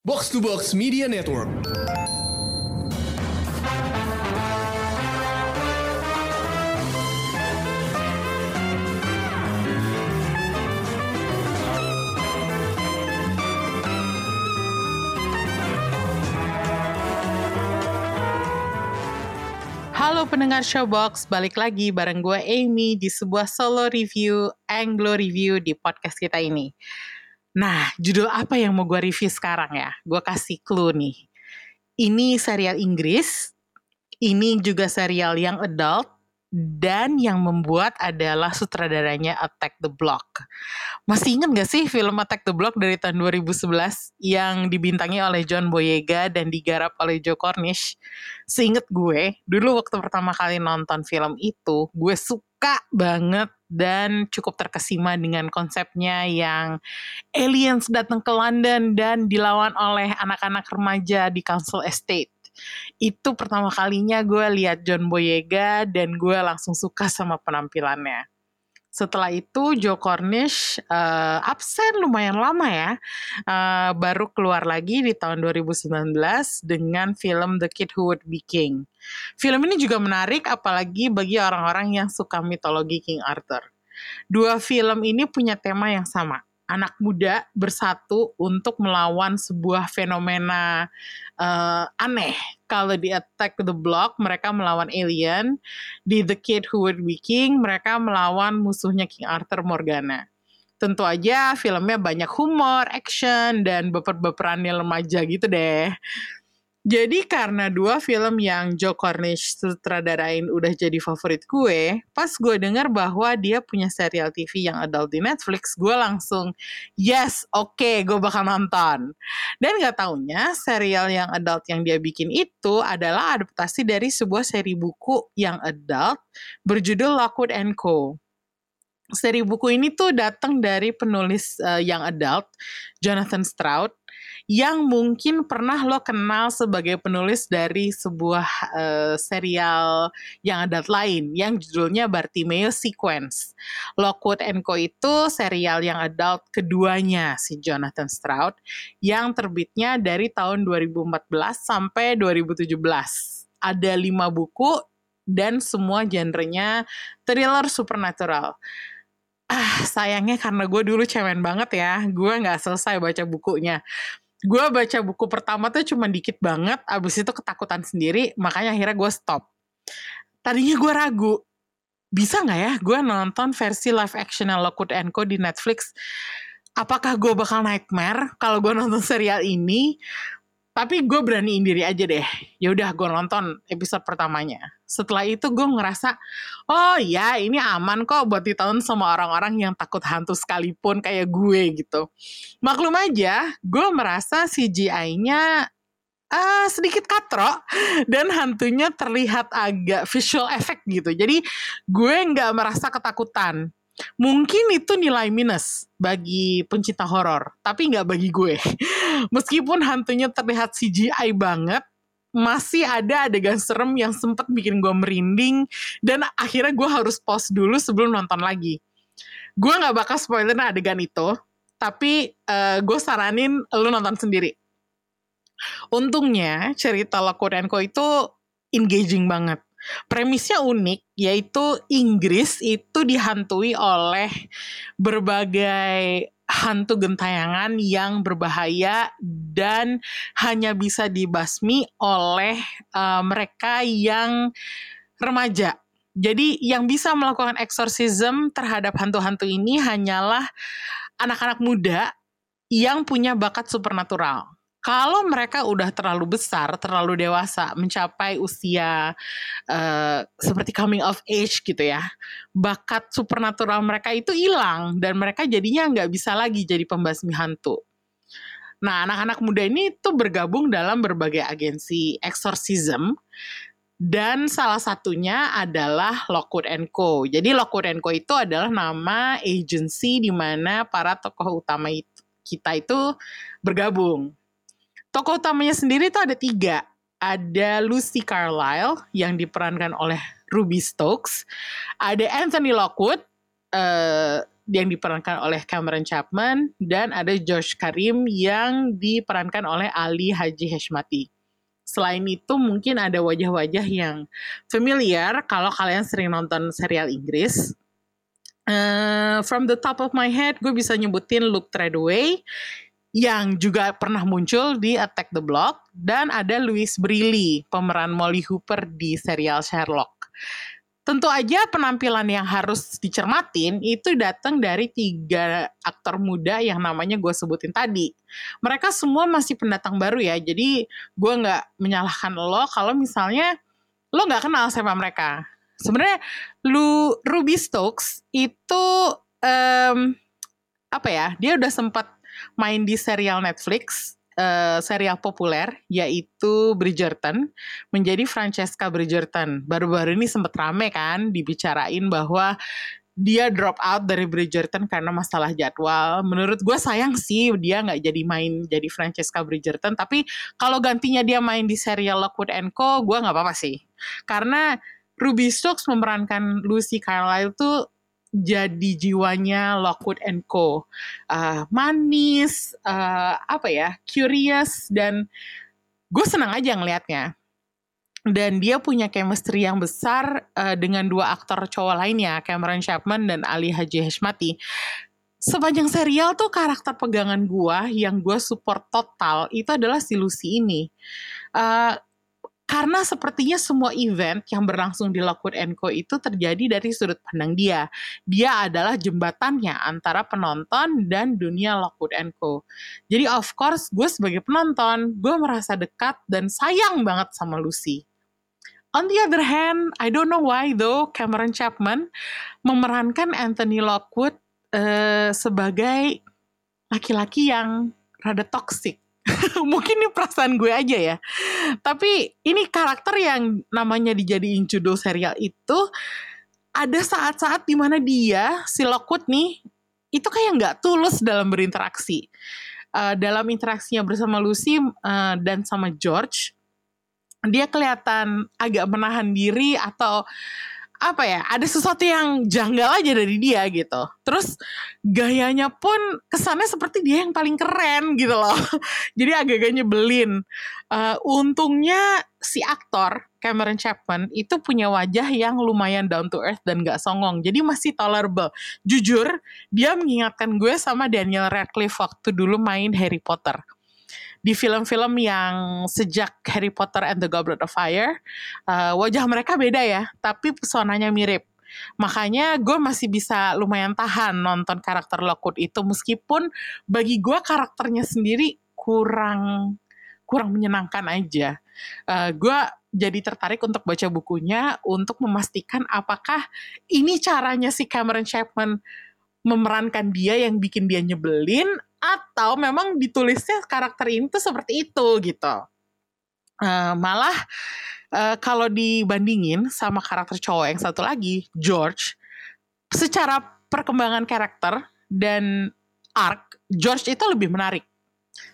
Box to Box Media Network. Halo pendengar Showbox, balik lagi bareng gue Amy di sebuah solo review, Anglo review di podcast kita ini. Nah, judul apa yang mau gue review sekarang ya? Gue kasih clue nih. Ini serial Inggris, ini juga serial yang adult, dan yang membuat adalah sutradaranya Attack the Block. Masih ingat gak sih film Attack the Block dari tahun 2011 yang dibintangi oleh John Boyega dan digarap oleh Joe Cornish? Seinget gue, dulu waktu pertama kali nonton film itu, gue suka banget dan cukup terkesima dengan konsepnya yang aliens datang ke London dan dilawan oleh anak-anak remaja di Council Estate itu pertama kalinya gue lihat John Boyega dan gue langsung suka sama penampilannya. Setelah itu Joe Cornish uh, absen lumayan lama ya, uh, baru keluar lagi di tahun 2019 dengan film The Kid Who Would Be King. Film ini juga menarik apalagi bagi orang-orang yang suka mitologi King Arthur. Dua film ini punya tema yang sama, anak muda bersatu untuk melawan sebuah fenomena uh, aneh. Kalau di Attack the Block, mereka melawan alien. Di The Kid Who Would Be King, mereka melawan musuhnya King Arthur Morgana. Tentu aja filmnya banyak humor, action, dan baper-baperannya remaja gitu deh. Jadi karena dua film yang Joe Cornish sutradarain udah jadi favorit gue, pas gue dengar bahwa dia punya serial TV yang adult di Netflix, gue langsung yes, oke, okay, gue bakal nonton. Dan gak taunya serial yang adult yang dia bikin itu adalah adaptasi dari sebuah seri buku yang adult berjudul Lockwood and Co seri buku ini tuh datang dari penulis uh, yang adult Jonathan Stroud yang mungkin pernah lo kenal sebagai penulis dari sebuah uh, serial yang adult lain yang judulnya Bartimeo Sequence. Lockwood and Co itu serial yang adult keduanya si Jonathan Stroud yang terbitnya dari tahun 2014 sampai 2017. Ada lima buku dan semua genrenya thriller supernatural ah sayangnya karena gue dulu cemen banget ya gue nggak selesai baca bukunya gue baca buku pertama tuh cuma dikit banget, abis itu ketakutan sendiri, makanya akhirnya gue stop. Tadinya gue ragu, bisa nggak ya gue nonton versi live action Lockwood Co di Netflix? Apakah gue bakal nightmare kalau gue nonton serial ini? Tapi gue beraniin diri aja deh. Ya udah gue nonton episode pertamanya. Setelah itu gue ngerasa oh ya ini aman kok buat ditonton sama orang-orang yang takut hantu sekalipun kayak gue gitu. Maklum aja gue merasa CGI-nya uh, ah, sedikit katro dan hantunya terlihat agak visual effect gitu. Jadi gue nggak merasa ketakutan. Mungkin itu nilai minus bagi pencinta horor, tapi nggak bagi gue. Meskipun hantunya terlihat CGI banget, masih ada adegan serem yang sempat bikin gue merinding dan akhirnya gue harus pause dulu sebelum nonton lagi. Gue nggak bakal spoiler adegan itu, tapi uh, gue saranin lu nonton sendiri. Untungnya cerita Co itu engaging banget Premisnya unik, yaitu Inggris itu dihantui oleh berbagai hantu gentayangan yang berbahaya dan hanya bisa dibasmi oleh uh, mereka yang remaja. Jadi yang bisa melakukan eksorsisme terhadap hantu-hantu ini hanyalah anak-anak muda yang punya bakat supernatural kalau mereka udah terlalu besar, terlalu dewasa, mencapai usia uh, seperti coming of age gitu ya, bakat supernatural mereka itu hilang dan mereka jadinya nggak bisa lagi jadi pembasmi hantu. Nah, anak-anak muda ini tuh bergabung dalam berbagai agensi exorcism dan salah satunya adalah Lockwood Co. Jadi Lockwood Co itu adalah nama agensi di mana para tokoh utama itu, kita itu bergabung Tokoh utamanya sendiri itu ada tiga. Ada Lucy Carlyle yang diperankan oleh Ruby Stokes. Ada Anthony Lockwood uh, yang diperankan oleh Cameron Chapman dan ada Josh Karim yang diperankan oleh Ali Haji Heshmati. Selain itu mungkin ada wajah-wajah yang familiar kalau kalian sering nonton serial Inggris. Uh, from the top of my head, gue bisa nyebutin Luke Treadway yang juga pernah muncul di Attack the Block dan ada Louise Brealey pemeran Molly Hooper di serial Sherlock. Tentu aja penampilan yang harus dicermatin itu datang dari tiga aktor muda yang namanya gue sebutin tadi. Mereka semua masih pendatang baru ya, jadi gue nggak menyalahkan lo kalau misalnya lo nggak kenal sama mereka. Sebenarnya lu Ruby Stokes itu um, apa ya? Dia udah sempat main di serial Netflix uh, serial populer yaitu Bridgerton menjadi Francesca Bridgerton. Baru-baru ini sempat rame kan dibicarain bahwa dia drop out dari Bridgerton karena masalah jadwal. Menurut gue sayang sih dia nggak jadi main jadi Francesca Bridgerton. Tapi kalau gantinya dia main di serial Lockwood Co, gue nggak apa-apa sih. Karena Ruby Stokes memerankan Lucy Carlyle tuh jadi jiwanya Lockwood and Co. Uh, manis, uh, apa ya, curious dan gue senang aja ngelihatnya. Dan dia punya chemistry yang besar uh, dengan dua aktor cowok lainnya, Cameron Chapman dan Ali Haji Hashmati. Sepanjang serial tuh karakter pegangan gue yang gue support total itu adalah si Lucy ini. Uh, karena sepertinya semua event yang berlangsung di Lockwood Co itu terjadi dari sudut pandang dia. Dia adalah jembatannya antara penonton dan dunia Lockwood Co. Jadi of course gue sebagai penonton, gue merasa dekat dan sayang banget sama Lucy. On the other hand, I don't know why though Cameron Chapman memerankan Anthony Lockwood uh, sebagai laki-laki yang rada toxic mungkin ini perasaan gue aja ya. Tapi ini karakter yang namanya dijadiin judul serial itu ada saat-saat di mana dia si Lockwood nih itu kayak nggak tulus dalam berinteraksi. Uh, dalam interaksinya bersama Lucy uh, dan sama George, dia kelihatan agak menahan diri atau apa ya ada sesuatu yang janggal aja dari dia gitu. Terus gayanya pun kesannya seperti dia yang paling keren gitu loh. Jadi agak-agak nyebelin. Uh, untungnya si aktor Cameron Chapman itu punya wajah yang lumayan down to earth dan gak songong. Jadi masih tolerable. Jujur dia mengingatkan gue sama Daniel Radcliffe waktu dulu main Harry Potter di film-film yang sejak Harry Potter and the Goblet of Fire uh, wajah mereka beda ya tapi pesonanya mirip. Makanya gue masih bisa lumayan tahan nonton karakter Lockwood itu meskipun bagi gue karakternya sendiri kurang kurang menyenangkan aja. Uh, gue jadi tertarik untuk baca bukunya untuk memastikan apakah ini caranya si Cameron Chapman memerankan dia yang bikin dia nyebelin atau memang ditulisnya karakter ini tuh seperti itu gitu. Uh, malah uh, kalau dibandingin sama karakter cowok yang satu lagi, George, secara perkembangan karakter dan arc, George itu lebih menarik.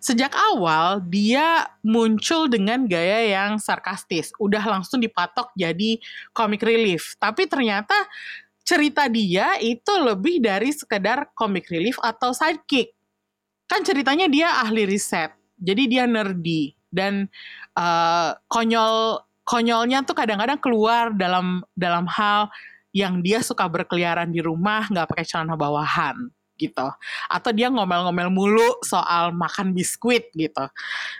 Sejak awal dia muncul dengan gaya yang sarkastis, udah langsung dipatok jadi comic relief. Tapi ternyata cerita dia itu lebih dari sekedar comic relief atau sidekick kan ceritanya dia ahli riset. Jadi dia nerdy. Dan uh, konyol konyolnya tuh kadang-kadang keluar dalam dalam hal yang dia suka berkeliaran di rumah nggak pakai celana bawahan gitu. Atau dia ngomel-ngomel mulu soal makan biskuit gitu.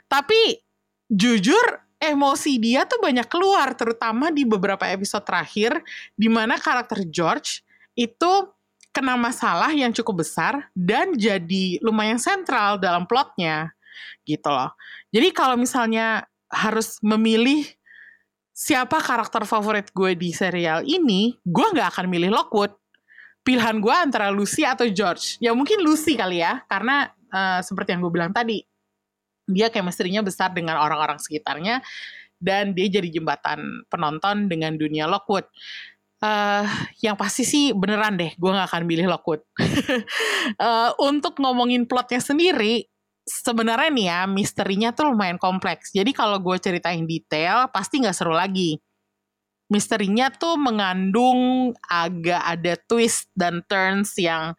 Tapi jujur emosi dia tuh banyak keluar terutama di beberapa episode terakhir di mana karakter George itu kena masalah yang cukup besar dan jadi lumayan sentral dalam plotnya gitu loh. Jadi kalau misalnya harus memilih siapa karakter favorit gue di serial ini, gue nggak akan milih Lockwood. Pilihan gue antara Lucy atau George. Ya mungkin Lucy kali ya, karena uh, seperti yang gue bilang tadi, dia chemistry-nya besar dengan orang-orang sekitarnya, dan dia jadi jembatan penonton dengan dunia Lockwood uh, yang pasti sih beneran deh, gue gak akan pilih Lockwood. uh, untuk ngomongin plotnya sendiri, sebenarnya nih ya, misterinya tuh lumayan kompleks. Jadi kalau gue ceritain detail, pasti gak seru lagi. Misterinya tuh mengandung agak ada twist dan turns yang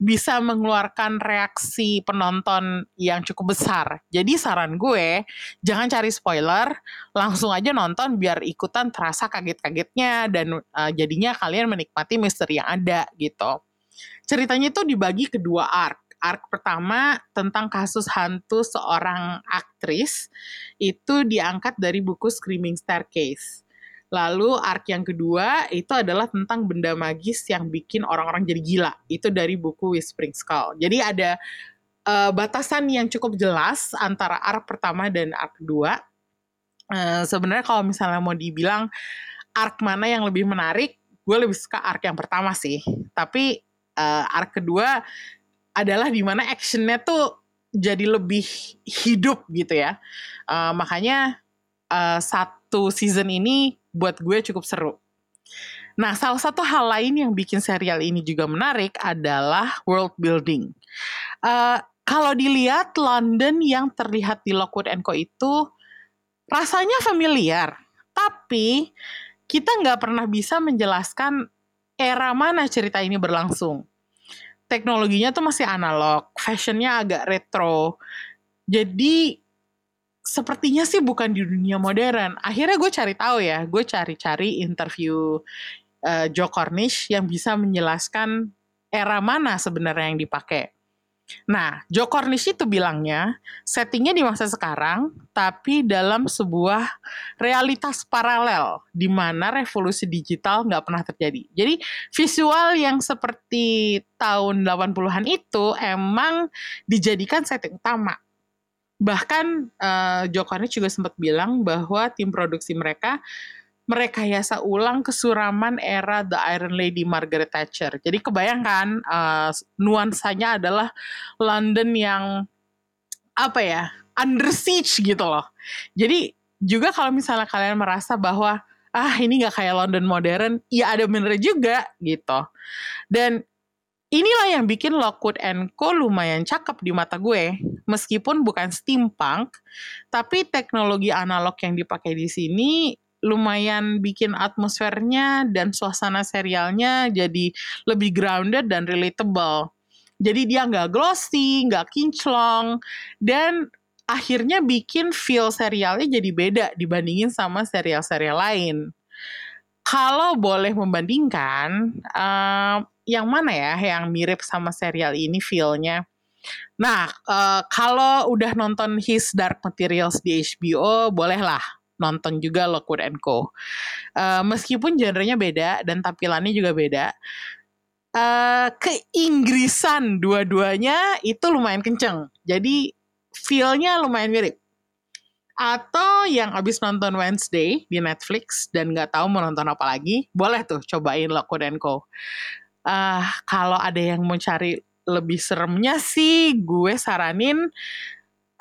bisa mengeluarkan reaksi penonton yang cukup besar. Jadi saran gue, jangan cari spoiler, langsung aja nonton biar ikutan terasa kaget-kagetnya dan uh, jadinya kalian menikmati misteri yang ada gitu. Ceritanya itu dibagi kedua arc. Arc pertama tentang kasus hantu seorang aktris itu diangkat dari buku Screaming Staircase Lalu arc yang kedua itu adalah tentang benda magis yang bikin orang-orang jadi gila. Itu dari buku Whispering Skull. Jadi ada uh, batasan yang cukup jelas antara arc pertama dan arc kedua. Uh, Sebenarnya kalau misalnya mau dibilang arc mana yang lebih menarik, gue lebih suka arc yang pertama sih. Tapi uh, arc kedua adalah di mana actionnya tuh jadi lebih hidup gitu ya. Uh, makanya uh, satu season ini buat gue cukup seru. Nah, salah satu hal lain yang bikin serial ini juga menarik adalah world building. Uh, kalau dilihat London yang terlihat di Lockwood Co itu rasanya familiar, tapi kita nggak pernah bisa menjelaskan era mana cerita ini berlangsung. Teknologinya tuh masih analog, fashionnya agak retro. Jadi sepertinya sih bukan di dunia modern. Akhirnya gue cari tahu ya, gue cari-cari interview uh, Joe Cornish yang bisa menjelaskan era mana sebenarnya yang dipakai. Nah, Joe Cornish itu bilangnya settingnya di masa sekarang, tapi dalam sebuah realitas paralel di mana revolusi digital nggak pernah terjadi. Jadi visual yang seperti tahun 80-an itu emang dijadikan setting utama bahkan uh, juga sempat bilang bahwa tim produksi mereka merekayasa ulang kesuraman era The Iron Lady Margaret Thatcher. Jadi kebayangkan uh, nuansanya adalah London yang apa ya under siege gitu loh. Jadi juga kalau misalnya kalian merasa bahwa ah ini nggak kayak London modern, ya ada bener juga gitu. Dan Inilah yang bikin Lockwood Co lumayan cakep di mata gue. Meskipun bukan steampunk, tapi teknologi analog yang dipakai di sini lumayan bikin atmosfernya dan suasana serialnya jadi lebih grounded dan relatable. Jadi dia nggak glossy, nggak kinclong, dan akhirnya bikin feel serialnya jadi beda dibandingin sama serial-serial lain. Kalau boleh membandingkan, uh, yang mana ya yang mirip sama serial ini feel-nya? Nah, uh, kalau udah nonton His Dark Materials di HBO, bolehlah nonton juga Lockwood Co. Uh, meskipun genrenya beda dan tampilannya juga beda, uh, keinggrisan dua-duanya itu lumayan kenceng. Jadi feel-nya lumayan mirip. Atau yang abis nonton Wednesday di Netflix dan nggak tahu mau nonton apa lagi, boleh tuh cobain Lockwood Co uh, kalau ada yang mau cari lebih seremnya sih gue saranin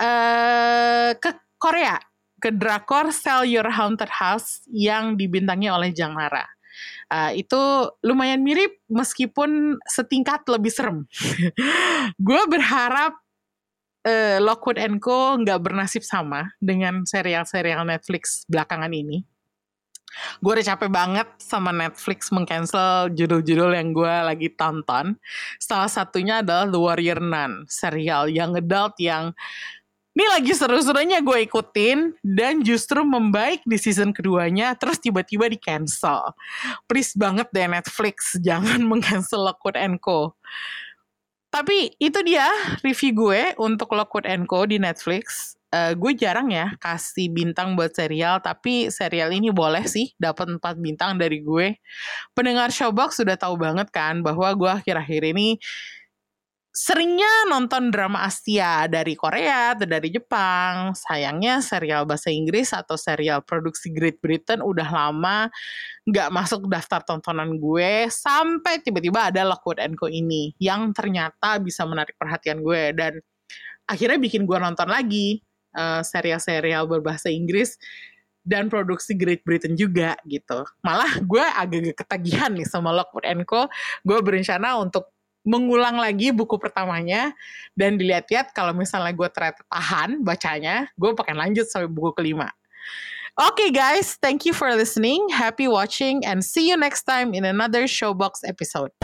uh, ke Korea ke drakor Sell Your Haunted House yang dibintangi oleh Jang Nara. Uh, itu lumayan mirip meskipun setingkat lebih serem. gue berharap uh, Lockwood Co nggak bernasib sama dengan serial-serial Netflix belakangan ini gue udah capek banget sama Netflix mengcancel judul-judul yang gue lagi tonton. Salah satunya adalah The Warrior Nun, serial yang adult yang ini lagi seru-serunya gue ikutin dan justru membaik di season keduanya terus tiba-tiba di cancel. Please banget deh Netflix jangan mengcancel Lockwood Co. Tapi itu dia review gue untuk Lockwood Co di Netflix uh, gue jarang ya kasih bintang buat serial, tapi serial ini boleh sih dapat 4 bintang dari gue. Pendengar Showbox sudah tahu banget kan bahwa gue akhir-akhir ini seringnya nonton drama Asia dari Korea atau dari Jepang. Sayangnya serial bahasa Inggris atau serial produksi Great Britain udah lama nggak masuk daftar tontonan gue sampai tiba-tiba ada Lockwood Co ini yang ternyata bisa menarik perhatian gue dan akhirnya bikin gue nonton lagi uh, serial-serial berbahasa Inggris dan produksi Great Britain juga gitu. Malah gue agak ketagihan nih sama Lockwood Co. Gue berencana untuk mengulang lagi buku pertamanya dan dilihat-lihat kalau misalnya gue ternyata tahan bacanya, gue pakai lanjut sampai buku kelima. Okay, guys, thank you for listening. Happy watching, and see you next time in another Showbox episode.